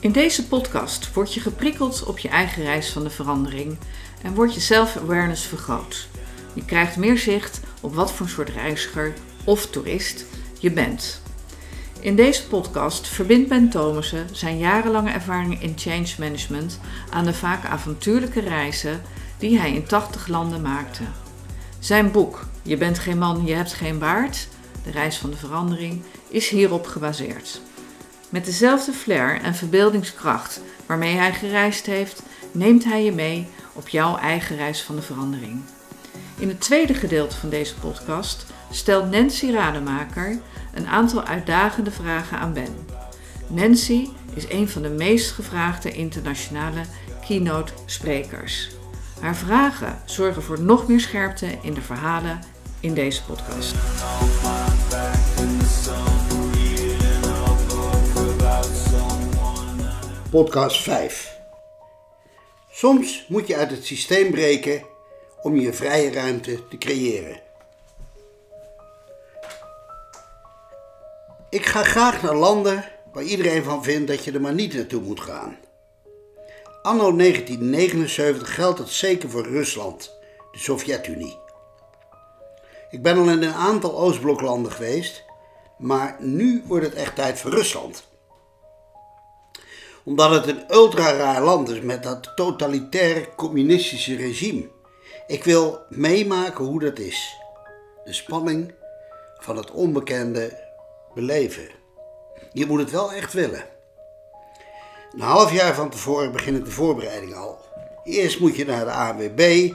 In deze podcast word je geprikkeld op je eigen reis van de verandering en wordt je self-awareness vergroot. Je krijgt meer zicht op wat voor soort reiziger of toerist je bent. In deze podcast verbindt Ben Thomassen zijn jarenlange ervaring in change management aan de vaak avontuurlijke reizen die hij in 80 landen maakte. Zijn boek Je bent geen man, je hebt geen baard, de reis van de verandering, is hierop gebaseerd. Met dezelfde flair en verbeeldingskracht waarmee hij gereisd heeft, neemt hij je mee op jouw eigen reis van de verandering. In het tweede gedeelte van deze podcast stelt Nancy Rademaker een aantal uitdagende vragen aan Ben. Nancy is een van de meest gevraagde internationale keynote sprekers. Haar vragen zorgen voor nog meer scherpte in de verhalen in deze podcast. Podcast 5. Soms moet je uit het systeem breken om je vrije ruimte te creëren. Ik ga graag naar landen waar iedereen van vindt dat je er maar niet naartoe moet gaan. Anno 1979 geldt dat zeker voor Rusland, de Sovjet-Unie. Ik ben al in een aantal Oostbloklanden geweest, maar nu wordt het echt tijd voor Rusland omdat het een ultra raar land is met dat totalitaire communistische regime. Ik wil meemaken hoe dat is. De spanning van het onbekende beleven. Je moet het wel echt willen. Een half jaar van tevoren begint de voorbereiding al. Eerst moet je naar de AWB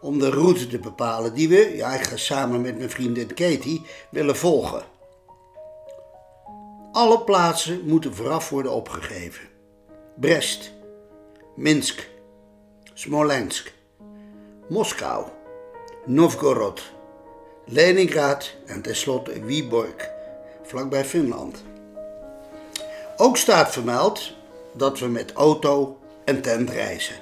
om de route te bepalen die we, ja ik ga samen met mijn vriendin Katie, willen volgen. Alle plaatsen moeten vooraf worden opgegeven. Brest, Minsk, Smolensk, Moskou, Novgorod, Leningrad en tenslotte Wyborg, vlakbij Finland. Ook staat vermeld dat we met auto en tent reizen.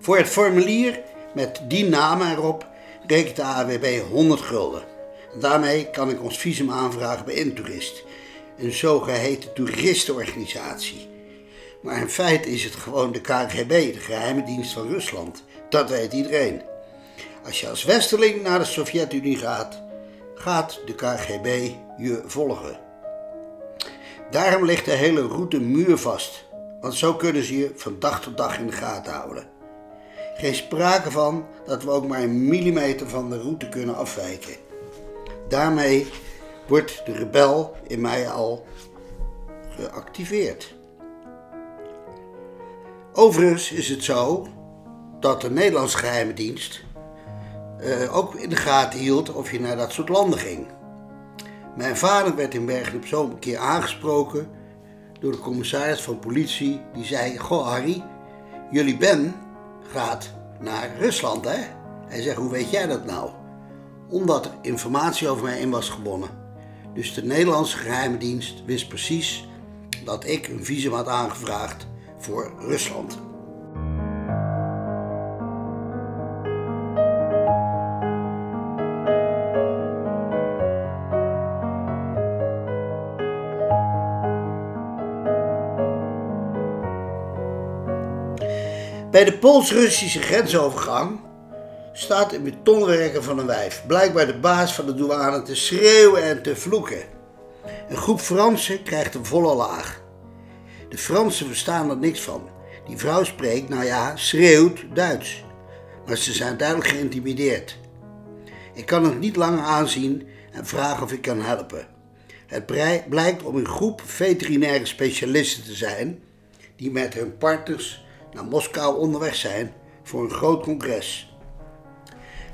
Voor het formulier met die namen erop rekent de AWB 100 gulden. Daarmee kan ik ons visum aanvragen bij Intourist een zogeheten toeristenorganisatie. Maar in feite is het gewoon de KGB, de geheime dienst van Rusland. Dat weet iedereen. Als je als westerling naar de Sovjet-Unie gaat, gaat de KGB je volgen. Daarom ligt de hele route muurvast, want zo kunnen ze je van dag tot dag in de gaten houden. Geen sprake van dat we ook maar een millimeter van de route kunnen afwijken. Daarmee wordt de rebel in mij al geactiveerd. Overigens is het zo dat de Nederlandse geheime dienst uh, ook in de gaten hield of je naar dat soort landen ging. Mijn vader werd in Bergen op een keer aangesproken door de commissaris van politie. Die zei: Goh, Harry, jullie Ben gaat naar Rusland, hè? Hij zegt: Hoe weet jij dat nou? Omdat er informatie over mij in was gewonnen. Dus de Nederlandse geheime dienst wist precies dat ik een visum had aangevraagd voor Rusland. Bij de Pools-Russische grensovergang staat een betonwerker van een wijf, blijkbaar de baas van de douane, te schreeuwen en te vloeken. Een groep Fransen krijgt een volle laag. De Fransen verstaan er niks van. Die vrouw spreekt, nou ja, schreeuwt Duits. Maar ze zijn duidelijk geïntimideerd. Ik kan het niet langer aanzien en vraag of ik kan helpen. Het blijkt om een groep veterinaire specialisten te zijn die met hun partners naar Moskou onderweg zijn voor een groot congres.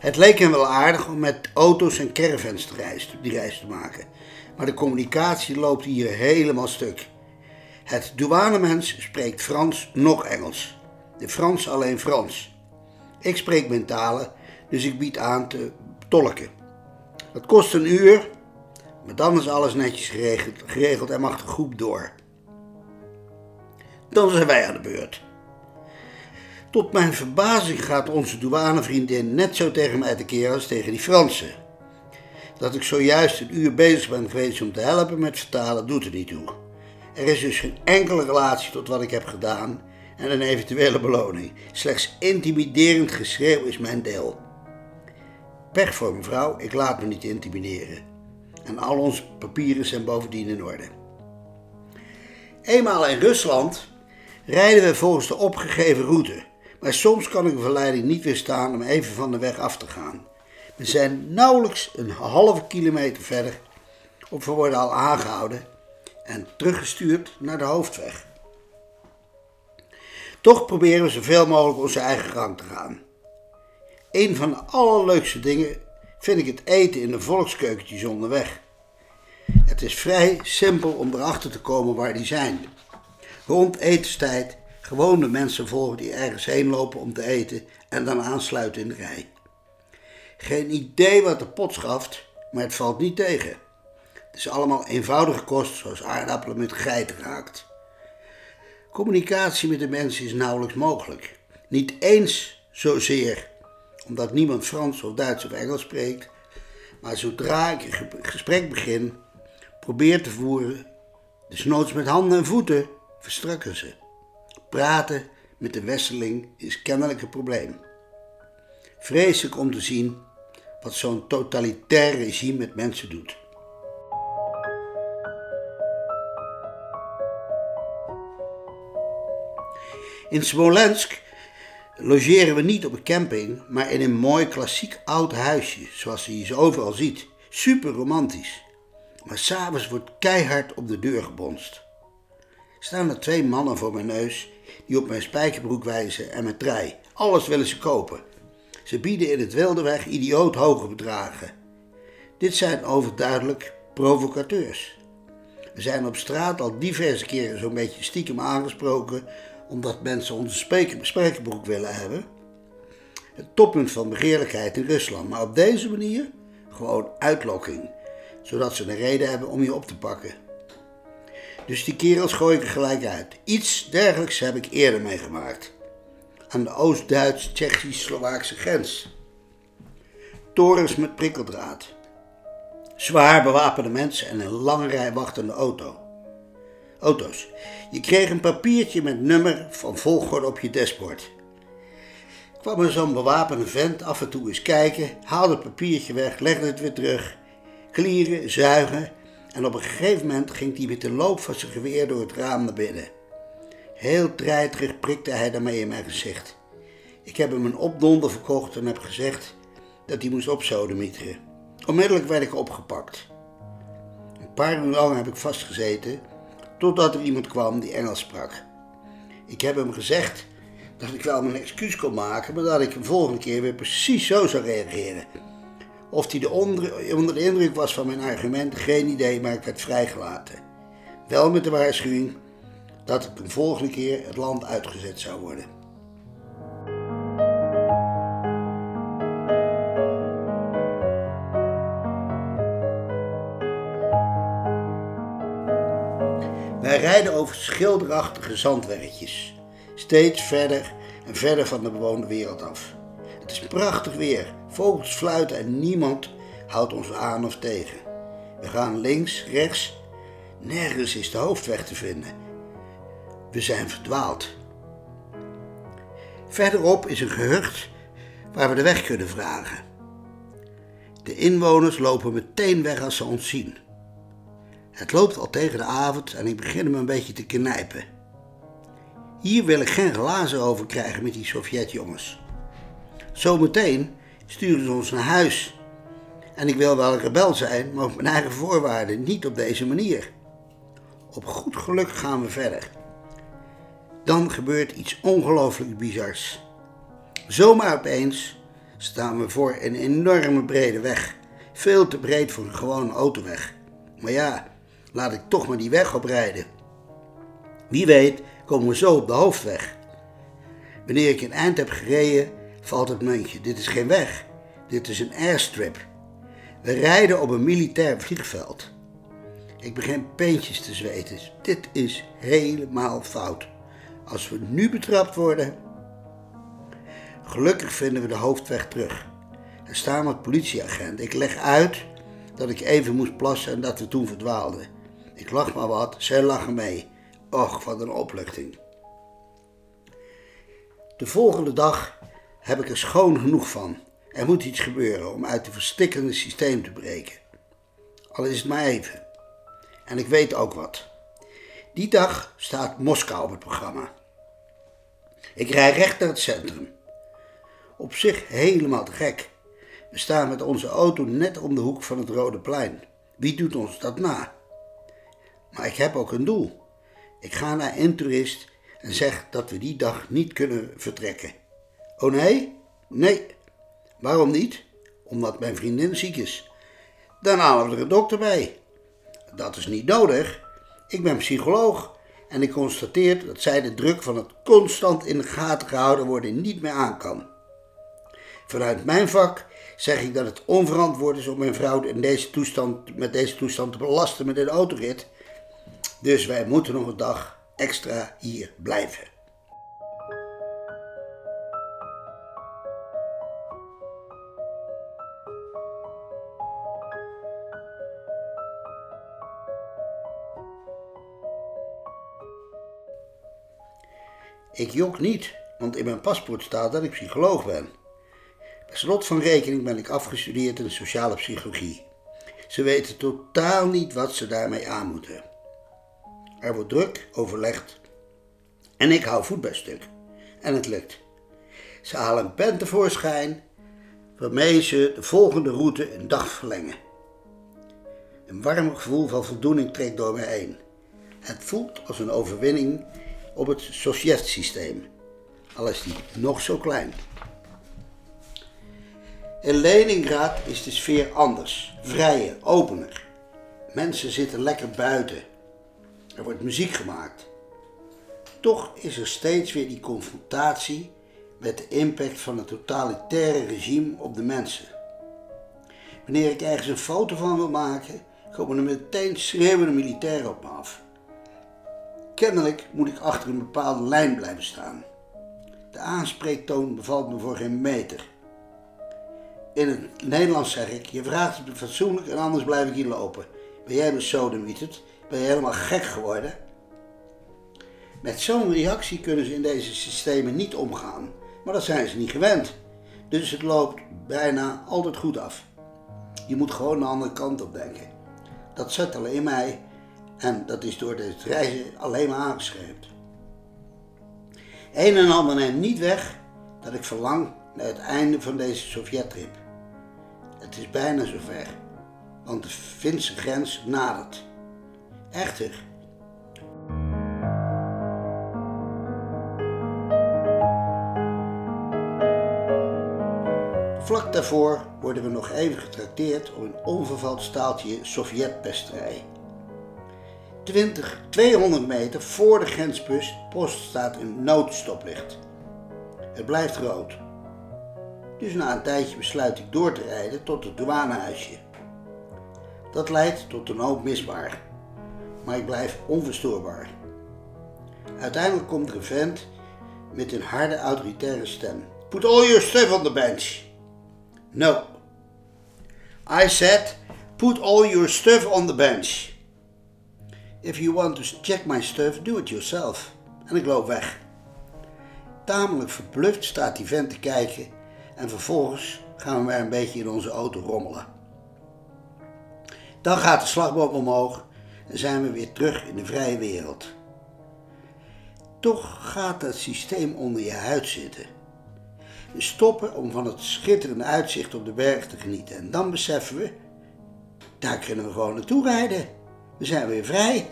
Het leek hem wel aardig om met auto's en caravans te reis, die reis te maken. Maar de communicatie loopt hier helemaal stuk. Het douanemens spreekt Frans nog Engels. De Frans alleen Frans. Ik spreek mijn talen, dus ik bied aan te tolken. Het kost een uur, maar dan is alles netjes geregeld en mag de groep door. Dan zijn wij aan de beurt. Tot mijn verbazing gaat onze douanevriendin net zo tegen mij tekeer als tegen die Fransen. Dat ik zojuist een uur bezig ben geweest om te helpen met vertalen doet er niet toe. Er is dus geen enkele relatie tot wat ik heb gedaan en een eventuele beloning. Slechts intimiderend geschreeuw is mijn deel. Pech voor mevrouw, ik laat me niet intimideren. En al onze papieren zijn bovendien in orde. Eenmaal in Rusland rijden we volgens de opgegeven route. Maar soms kan ik de verleiding niet weerstaan om even van de weg af te gaan. We zijn nauwelijks een halve kilometer verder of we worden al aangehouden en teruggestuurd naar de hoofdweg. Toch proberen we zoveel mogelijk onze eigen gang te gaan. Een van de allerleukste dingen vind ik het eten in de volkskeukentjes onderweg. Het is vrij simpel om erachter te komen waar die zijn. Rond etenstijd gewoon de mensen volgen die ergens heen lopen om te eten en dan aansluiten in de rij. Geen idee wat de pot schaft, maar het valt niet tegen. Het is allemaal eenvoudige kost, zoals aardappelen met geit raakt. Communicatie met de mensen is nauwelijks mogelijk. Niet eens zozeer omdat niemand Frans of Duits of Engels spreekt, maar zodra ik een gesprek begin, probeer te voeren, desnoods met handen en voeten, verstrukken ze. Praten met de wesseling is kennelijk een probleem. Vreselijk om te zien wat zo'n totalitair regime met mensen doet. In Smolensk logeren we niet op een camping, maar in een mooi klassiek oud huisje, zoals je ze overal ziet. Super romantisch. Maar s'avonds wordt keihard op de deur gebonst. Staan er twee mannen voor mijn neus die op mijn spijkerbroek wijzen en mijn trui. Alles willen ze kopen. Ze bieden in het wilde weg idioot hoge bedragen. Dit zijn overduidelijk provocateurs. We zijn op straat al diverse keren zo'n beetje stiekem aangesproken omdat mensen onze spijkerbroek willen hebben. Het toppunt van begeerlijkheid in Rusland. Maar op deze manier gewoon uitlokking. Zodat ze een reden hebben om je op te pakken. Dus die kerels gooi ik er gelijk uit. Iets dergelijks heb ik eerder meegemaakt. Aan de Oost-Duits-Tsjechisch-Slovaakse grens. Torens met prikkeldraad. Zwaar bewapende mensen en een lange rij wachtende auto. auto's. Je kreeg een papiertje met nummer van volgorde op je dashboard. Kwam er zo'n bewapende vent af en toe eens kijken, haalde het papiertje weg, legde het weer terug. Klieren, zuigen en op een gegeven moment ging hij met de loop van zijn geweer door het raam naar binnen. Heel treiterig prikte hij daarmee in mijn gezicht. Ik heb hem een opdonder verkocht en heb gezegd dat hij moest opsodemieteren. Onmiddellijk werd ik opgepakt. Een paar uur lang heb ik vastgezeten totdat er iemand kwam die Engels sprak. Ik heb hem gezegd dat ik wel mijn excuus kon maken, maar dat ik de volgende keer weer precies zo zou reageren. Of hij de onder, onder de indruk was van mijn argument, geen idee, maar ik werd vrijgelaten. Wel met de waarschuwing dat ik de volgende keer het land uitgezet zou worden. Wij rijden over schilderachtige zandwerkjes, steeds verder en verder van de bewoonde wereld af. Het is prachtig weer, vogels fluiten en niemand houdt ons aan of tegen. We gaan links, rechts, nergens is de hoofdweg te vinden. We zijn verdwaald. Verderop is een gehucht waar we de weg kunnen vragen. De inwoners lopen meteen weg als ze ons zien. Het loopt al tegen de avond en ik begin me een beetje te knijpen. Hier wil ik geen glazen over krijgen met die Sovjetjongens. Zometeen sturen ze ons naar huis. En ik wil wel een rebel zijn, maar op mijn eigen voorwaarden, niet op deze manier. Op goed geluk gaan we verder. Dan gebeurt iets ongelooflijk bizars. Zomaar opeens staan we voor een enorme brede weg. Veel te breed voor een gewone autoweg. Maar ja, laat ik toch maar die weg oprijden. Wie weet komen we zo op de hoofdweg. Wanneer ik een eind heb gereden, valt het muntje. Dit is geen weg, dit is een airstrip. We rijden op een militair vliegveld. Ik begin peentjes te zweten. Dit is helemaal fout. Als we nu betrapt worden. Gelukkig vinden we de hoofdweg terug. Er staan wat politieagenten. Ik leg uit dat ik even moest plassen en dat we toen verdwaalden. Ik lach maar wat, zij lachen mee. Och, wat een opluchting. De volgende dag heb ik er schoon genoeg van. Er moet iets gebeuren om uit het verstikkende systeem te breken. Al is het maar even. En ik weet ook wat. Die dag staat Moskou op het programma. Ik rij recht naar het centrum. Op zich helemaal te gek. We staan met onze auto net om de hoek van het Rode Plein. Wie doet ons dat na? Maar ik heb ook een doel. Ik ga naar Intourist en zeg dat we die dag niet kunnen vertrekken. Oh nee? Nee. Waarom niet? Omdat mijn vriendin ziek is. Dan halen we er een dokter bij. Dat is niet nodig. Ik ben psycholoog en ik constateer dat zij de druk van het constant in de gaten gehouden worden niet meer aan kan. Vanuit mijn vak zeg ik dat het onverantwoord is om mijn vrouw in deze toestand, met deze toestand te belasten met een autorit. Dus wij moeten nog een dag extra hier blijven. Ik jok niet, want in mijn paspoort staat dat ik psycholoog ben. Per slot van rekening ben ik afgestudeerd in sociale psychologie. Ze weten totaal niet wat ze daarmee aan moeten. Er wordt druk overlegd en ik hou voet bij stuk. En het lukt. Ze halen een pen tevoorschijn waarmee ze de volgende route een dag verlengen. Een warm gevoel van voldoening trekt door me heen. Het voelt als een overwinning op het Sovjet-systeem, al is die nog zo klein. In Leningrad is de sfeer anders, vrijer, opener. Mensen zitten lekker buiten. Er wordt muziek gemaakt. Toch is er steeds weer die confrontatie met de impact van het totalitaire regime op de mensen. Wanneer ik ergens een foto van wil maken, komen er meteen schreeuwende militairen op me af. Kennelijk moet ik achter een bepaalde lijn blijven staan. De aanspreektoon bevalt me voor geen meter. In het Nederlands zeg ik, je vraagt het fatsoenlijk en anders blijf ik hier lopen. Ben jij besodemieterd? Ben je helemaal gek geworden? Met zo'n reactie kunnen ze in deze systemen niet omgaan, maar dat zijn ze niet gewend. Dus het loopt bijna altijd goed af. Je moet gewoon de andere kant op denken. Dat zet alleen in mij en dat is door het reizen alleen maar aangeschreven. Een en ander neemt niet weg dat ik verlang naar het einde van deze Sovjet-trip. Het is bijna zover, want de Finse grens nadert. Echter, Vlak daarvoor worden we nog even getrakteerd op een onvervald staaltje Sovjetpesterij. 20, 200 meter voor de grenspost staat een noodstoplicht. Het blijft rood. Dus na een tijdje besluit ik door te rijden tot het douanehuisje. Dat leidt tot een hoop misbaar, maar ik blijf onverstoorbaar. Uiteindelijk komt er een vent met een harde autoritaire stem. Put all your stuff on the bench. No. I said, put all your stuff on the bench. If you want to check my stuff, do it yourself. En ik loop weg. Tamelijk verbluft staat die vent te kijken en vervolgens gaan we maar een beetje in onze auto rommelen. Dan gaat de slagboom omhoog en zijn we weer terug in de vrije wereld. Toch gaat het systeem onder je huid zitten. We stoppen om van het schitterende uitzicht op de berg te genieten en dan beseffen we, daar kunnen we gewoon naartoe rijden. We zijn weer vrij.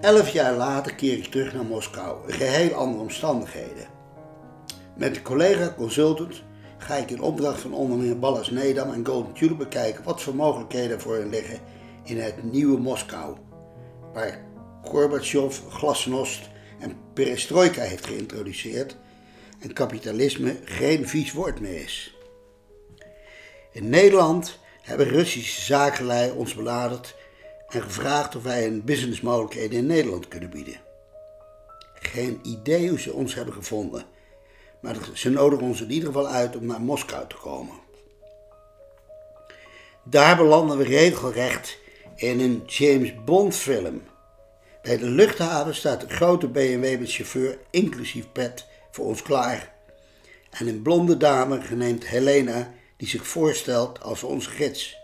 Elf jaar later keer ik terug naar Moskou, in geheel andere omstandigheden. Met een collega-consultant ga ik in opdracht van ondernemer Ballas Nedam en Golden Tulip bekijken wat voor mogelijkheden voor hen liggen in het nieuwe Moskou, waar Gorbachev, glasnost en perestroika heeft geïntroduceerd en kapitalisme geen vies woord meer is. In Nederland hebben Russische zakenlui ons benaderd en gevraagd of wij een businessmogelijkheden in Nederland kunnen bieden. Geen idee hoe ze ons hebben gevonden, Maar ze nodigen ons in ieder geval uit om naar Moskou te komen. Daar belanden we regelrecht in een James Bond film. Bij de luchthaven staat een grote BMW met chauffeur, inclusief pet, voor ons klaar. En een blonde dame, genaamd Helena, die zich voorstelt als onze gids.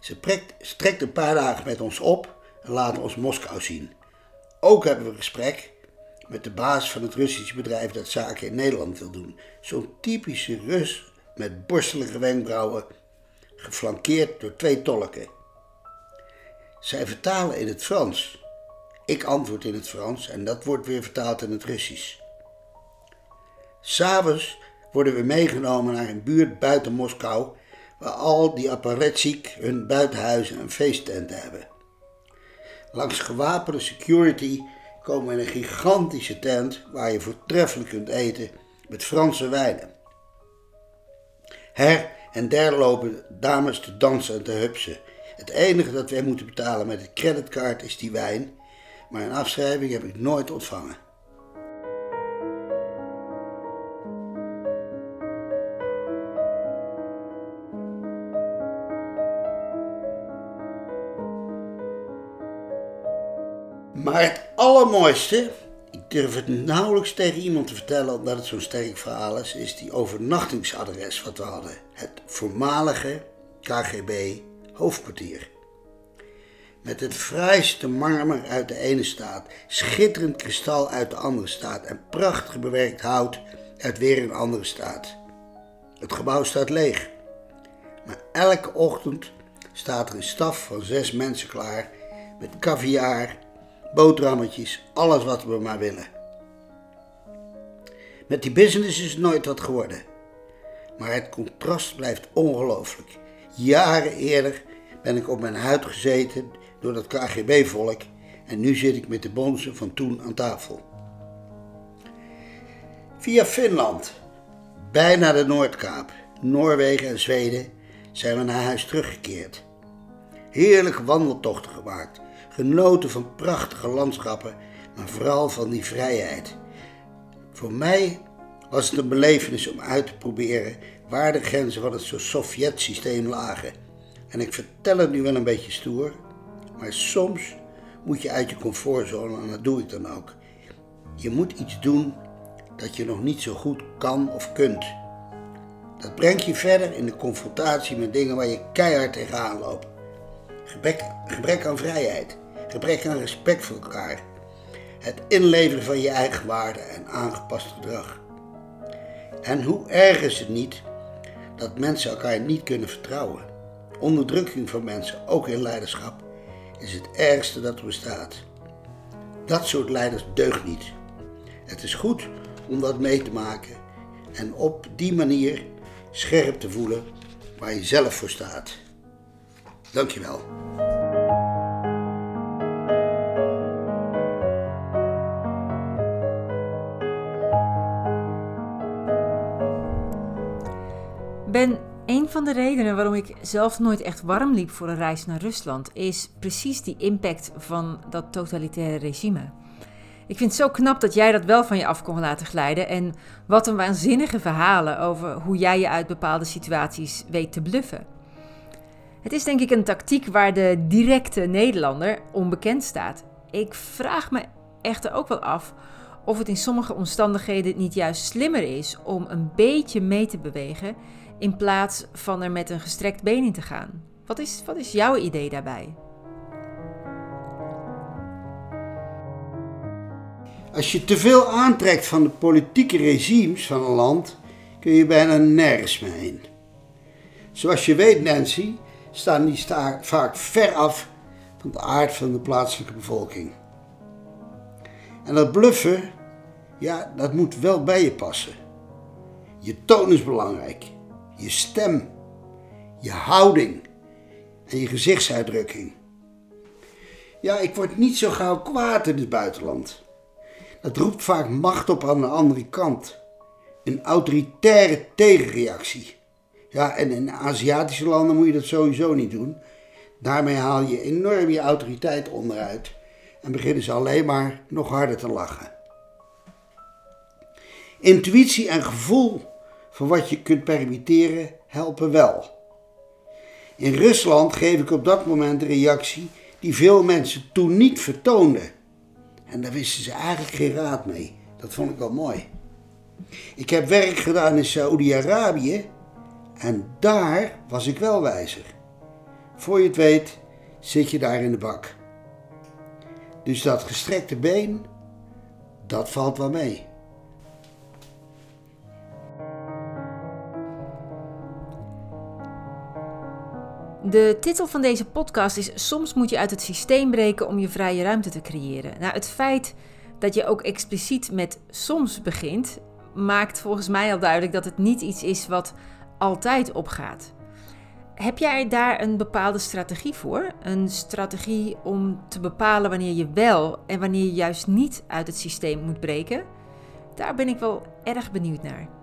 Ze strekt een paar dagen met ons op en laat ons Moskou zien. Ook hebben we een gesprek met de baas van het Russische bedrijf dat zaken in Nederland wil doen. Zo'n typische Rus met borstelige wenkbrauwen, geflankeerd door twee tolken. Zij vertalen in het Frans. Ik antwoord in het Frans en dat wordt weer vertaald in het Russisch. S'avonds worden we meegenomen naar een buurt buiten Moskou, waar al die apparatchik hun buitenhuizen en feesttenten hebben. Langs gewapende security komen we in een gigantische tent waar je voortreffelijk kunt eten met Franse wijnen. Her en der lopen dames te dansen en te hupsen. Het enige dat wij moeten betalen met de creditcard is die wijn, maar een afschrijving heb ik nooit ontvangen. Maar het allermooiste, ik durf het nauwelijks tegen iemand te vertellen omdat het zo'n sterk verhaal is, is die overnachtingsadres wat we hadden. Het voormalige KGB hoofdkwartier. Met het fraaiste marmer uit de ene staat, schitterend kristal uit de andere staat en prachtig bewerkt hout uit weer een andere staat. Het gebouw staat leeg. Maar elke ochtend staat er een staf van zes mensen klaar met caviar boterhammetjes, alles wat we maar willen. Met die business is nooit wat geworden. Maar het contrast blijft ongelooflijk. Jaren eerder ben ik op mijn huid gezeten door dat KGB-volk en nu zit ik met de bonzen van toen aan tafel. Via Finland, bijna de Noordkaap, Noorwegen en Zweden zijn we naar huis teruggekeerd. Heerlijke wandeltochten gemaakt genoten van prachtige landschappen, maar vooral van die vrijheid. Voor mij was het een belevenis om uit te proberen waar de grenzen van het Sovjet-systeem lagen. En ik vertel het nu wel een beetje stoer, maar soms moet je uit je comfortzone en dat doe ik dan ook. Je moet iets doen dat je nog niet zo goed kan of kunt. Dat brengt je verder in de confrontatie met dingen waar je keihard tegenaan loopt. Gebrek, gebrek aan vrijheid gebrek aan respect voor elkaar, het inleveren van je eigen waarde en aangepast gedrag. En hoe erg is het niet dat mensen elkaar niet kunnen vertrouwen? Onderdrukking van mensen, ook in leiderschap, is het ergste dat er bestaat. Dat soort leiders deugt niet. Het is goed om dat mee te maken en op die manier scherp te voelen waar je zelf voor staat. Dankjewel. Van de redenen waarom ik zelf nooit echt warm liep voor een reis naar Rusland is precies die impact van dat totalitaire regime. Ik vind het zo knap dat jij dat wel van je af kon laten glijden. En wat een waanzinnige verhalen over hoe jij je uit bepaalde situaties weet te bluffen. Het is denk ik een tactiek waar de directe Nederlander onbekend staat. Ik vraag me echter ook wel af of het in sommige omstandigheden niet juist slimmer is om een beetje mee te bewegen in plaats van er met een gestrekt been in te gaan. Wat is, wat is jouw idee daarbij? Als je te veel aantrekt van de politieke regimes van een land, kun je bijna nergens mee heen. Zoals je weet, Nancy, staan die vaak ver af van de aard van de plaatselijke bevolking. En dat bluffen, ja, dat moet wel bij je passen. Je toon is belangrijk je stem, je houding en je gezichtsuitdrukking. Ja, ik word niet zo gauw kwaad in het buitenland. Dat roept vaak macht op aan de andere kant. Een autoritaire tegenreactie. Ja, en in Aziatische landen moet je dat sowieso niet doen. Daarmee haal je enorm je autoriteit onderuit en beginnen ze alleen maar nog harder te lachen. Intuïtie en gevoel voor wat je kunt permitteren helpen wel. In Rusland geef ik op dat moment de reactie die veel mensen toen niet vertoonden. En daar wisten ze eigenlijk geen raad mee. Dat vond ik wel mooi. Ik heb werk gedaan in Saoedi-Arabië en daar was ik wel wijzer. Voor je het weet zit je daar in de bak. Dus dat gestrekte been, dat valt wel mee. De titel van deze podcast is Soms moet je uit het systeem breken om je vrije ruimte te creëren. Nou, het feit dat je ook expliciet met soms begint, maakt volgens mij al duidelijk dat het niet iets is wat altijd opgaat. Heb jij daar een bepaalde strategie voor? Een strategie om te bepalen wanneer je wel en wanneer je juist niet uit het systeem moet breken? Daar ben ik wel erg benieuwd naar.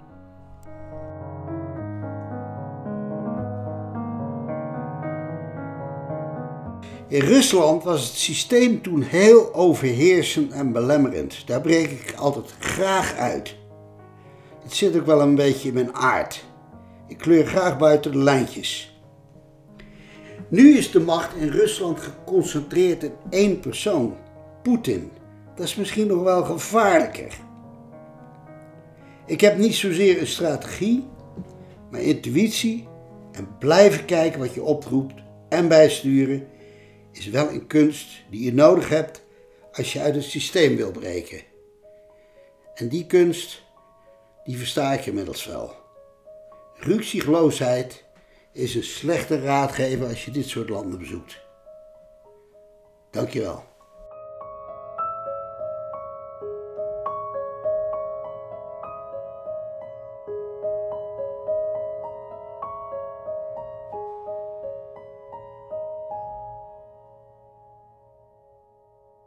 In Rusland was het systeem toen heel overheersend en belemmerend. Daar breek ik altijd graag uit. Het zit ook wel een beetje in mijn aard. Ik kleur graag buiten de lijntjes. Nu is de macht in Rusland geconcentreerd in één persoon, Poetin. Dat is misschien nog wel gevaarlijker. Ik heb niet zozeer een strategie, maar intuïtie en blijven kijken wat je oproept en bijsturen is wel een kunst die je nodig hebt als je uit het systeem wil breken. En die kunst, die versta ik inmiddels wel. Rukzichtloosheid is een slechte raadgever als je dit soort landen bezoekt. Dankjewel.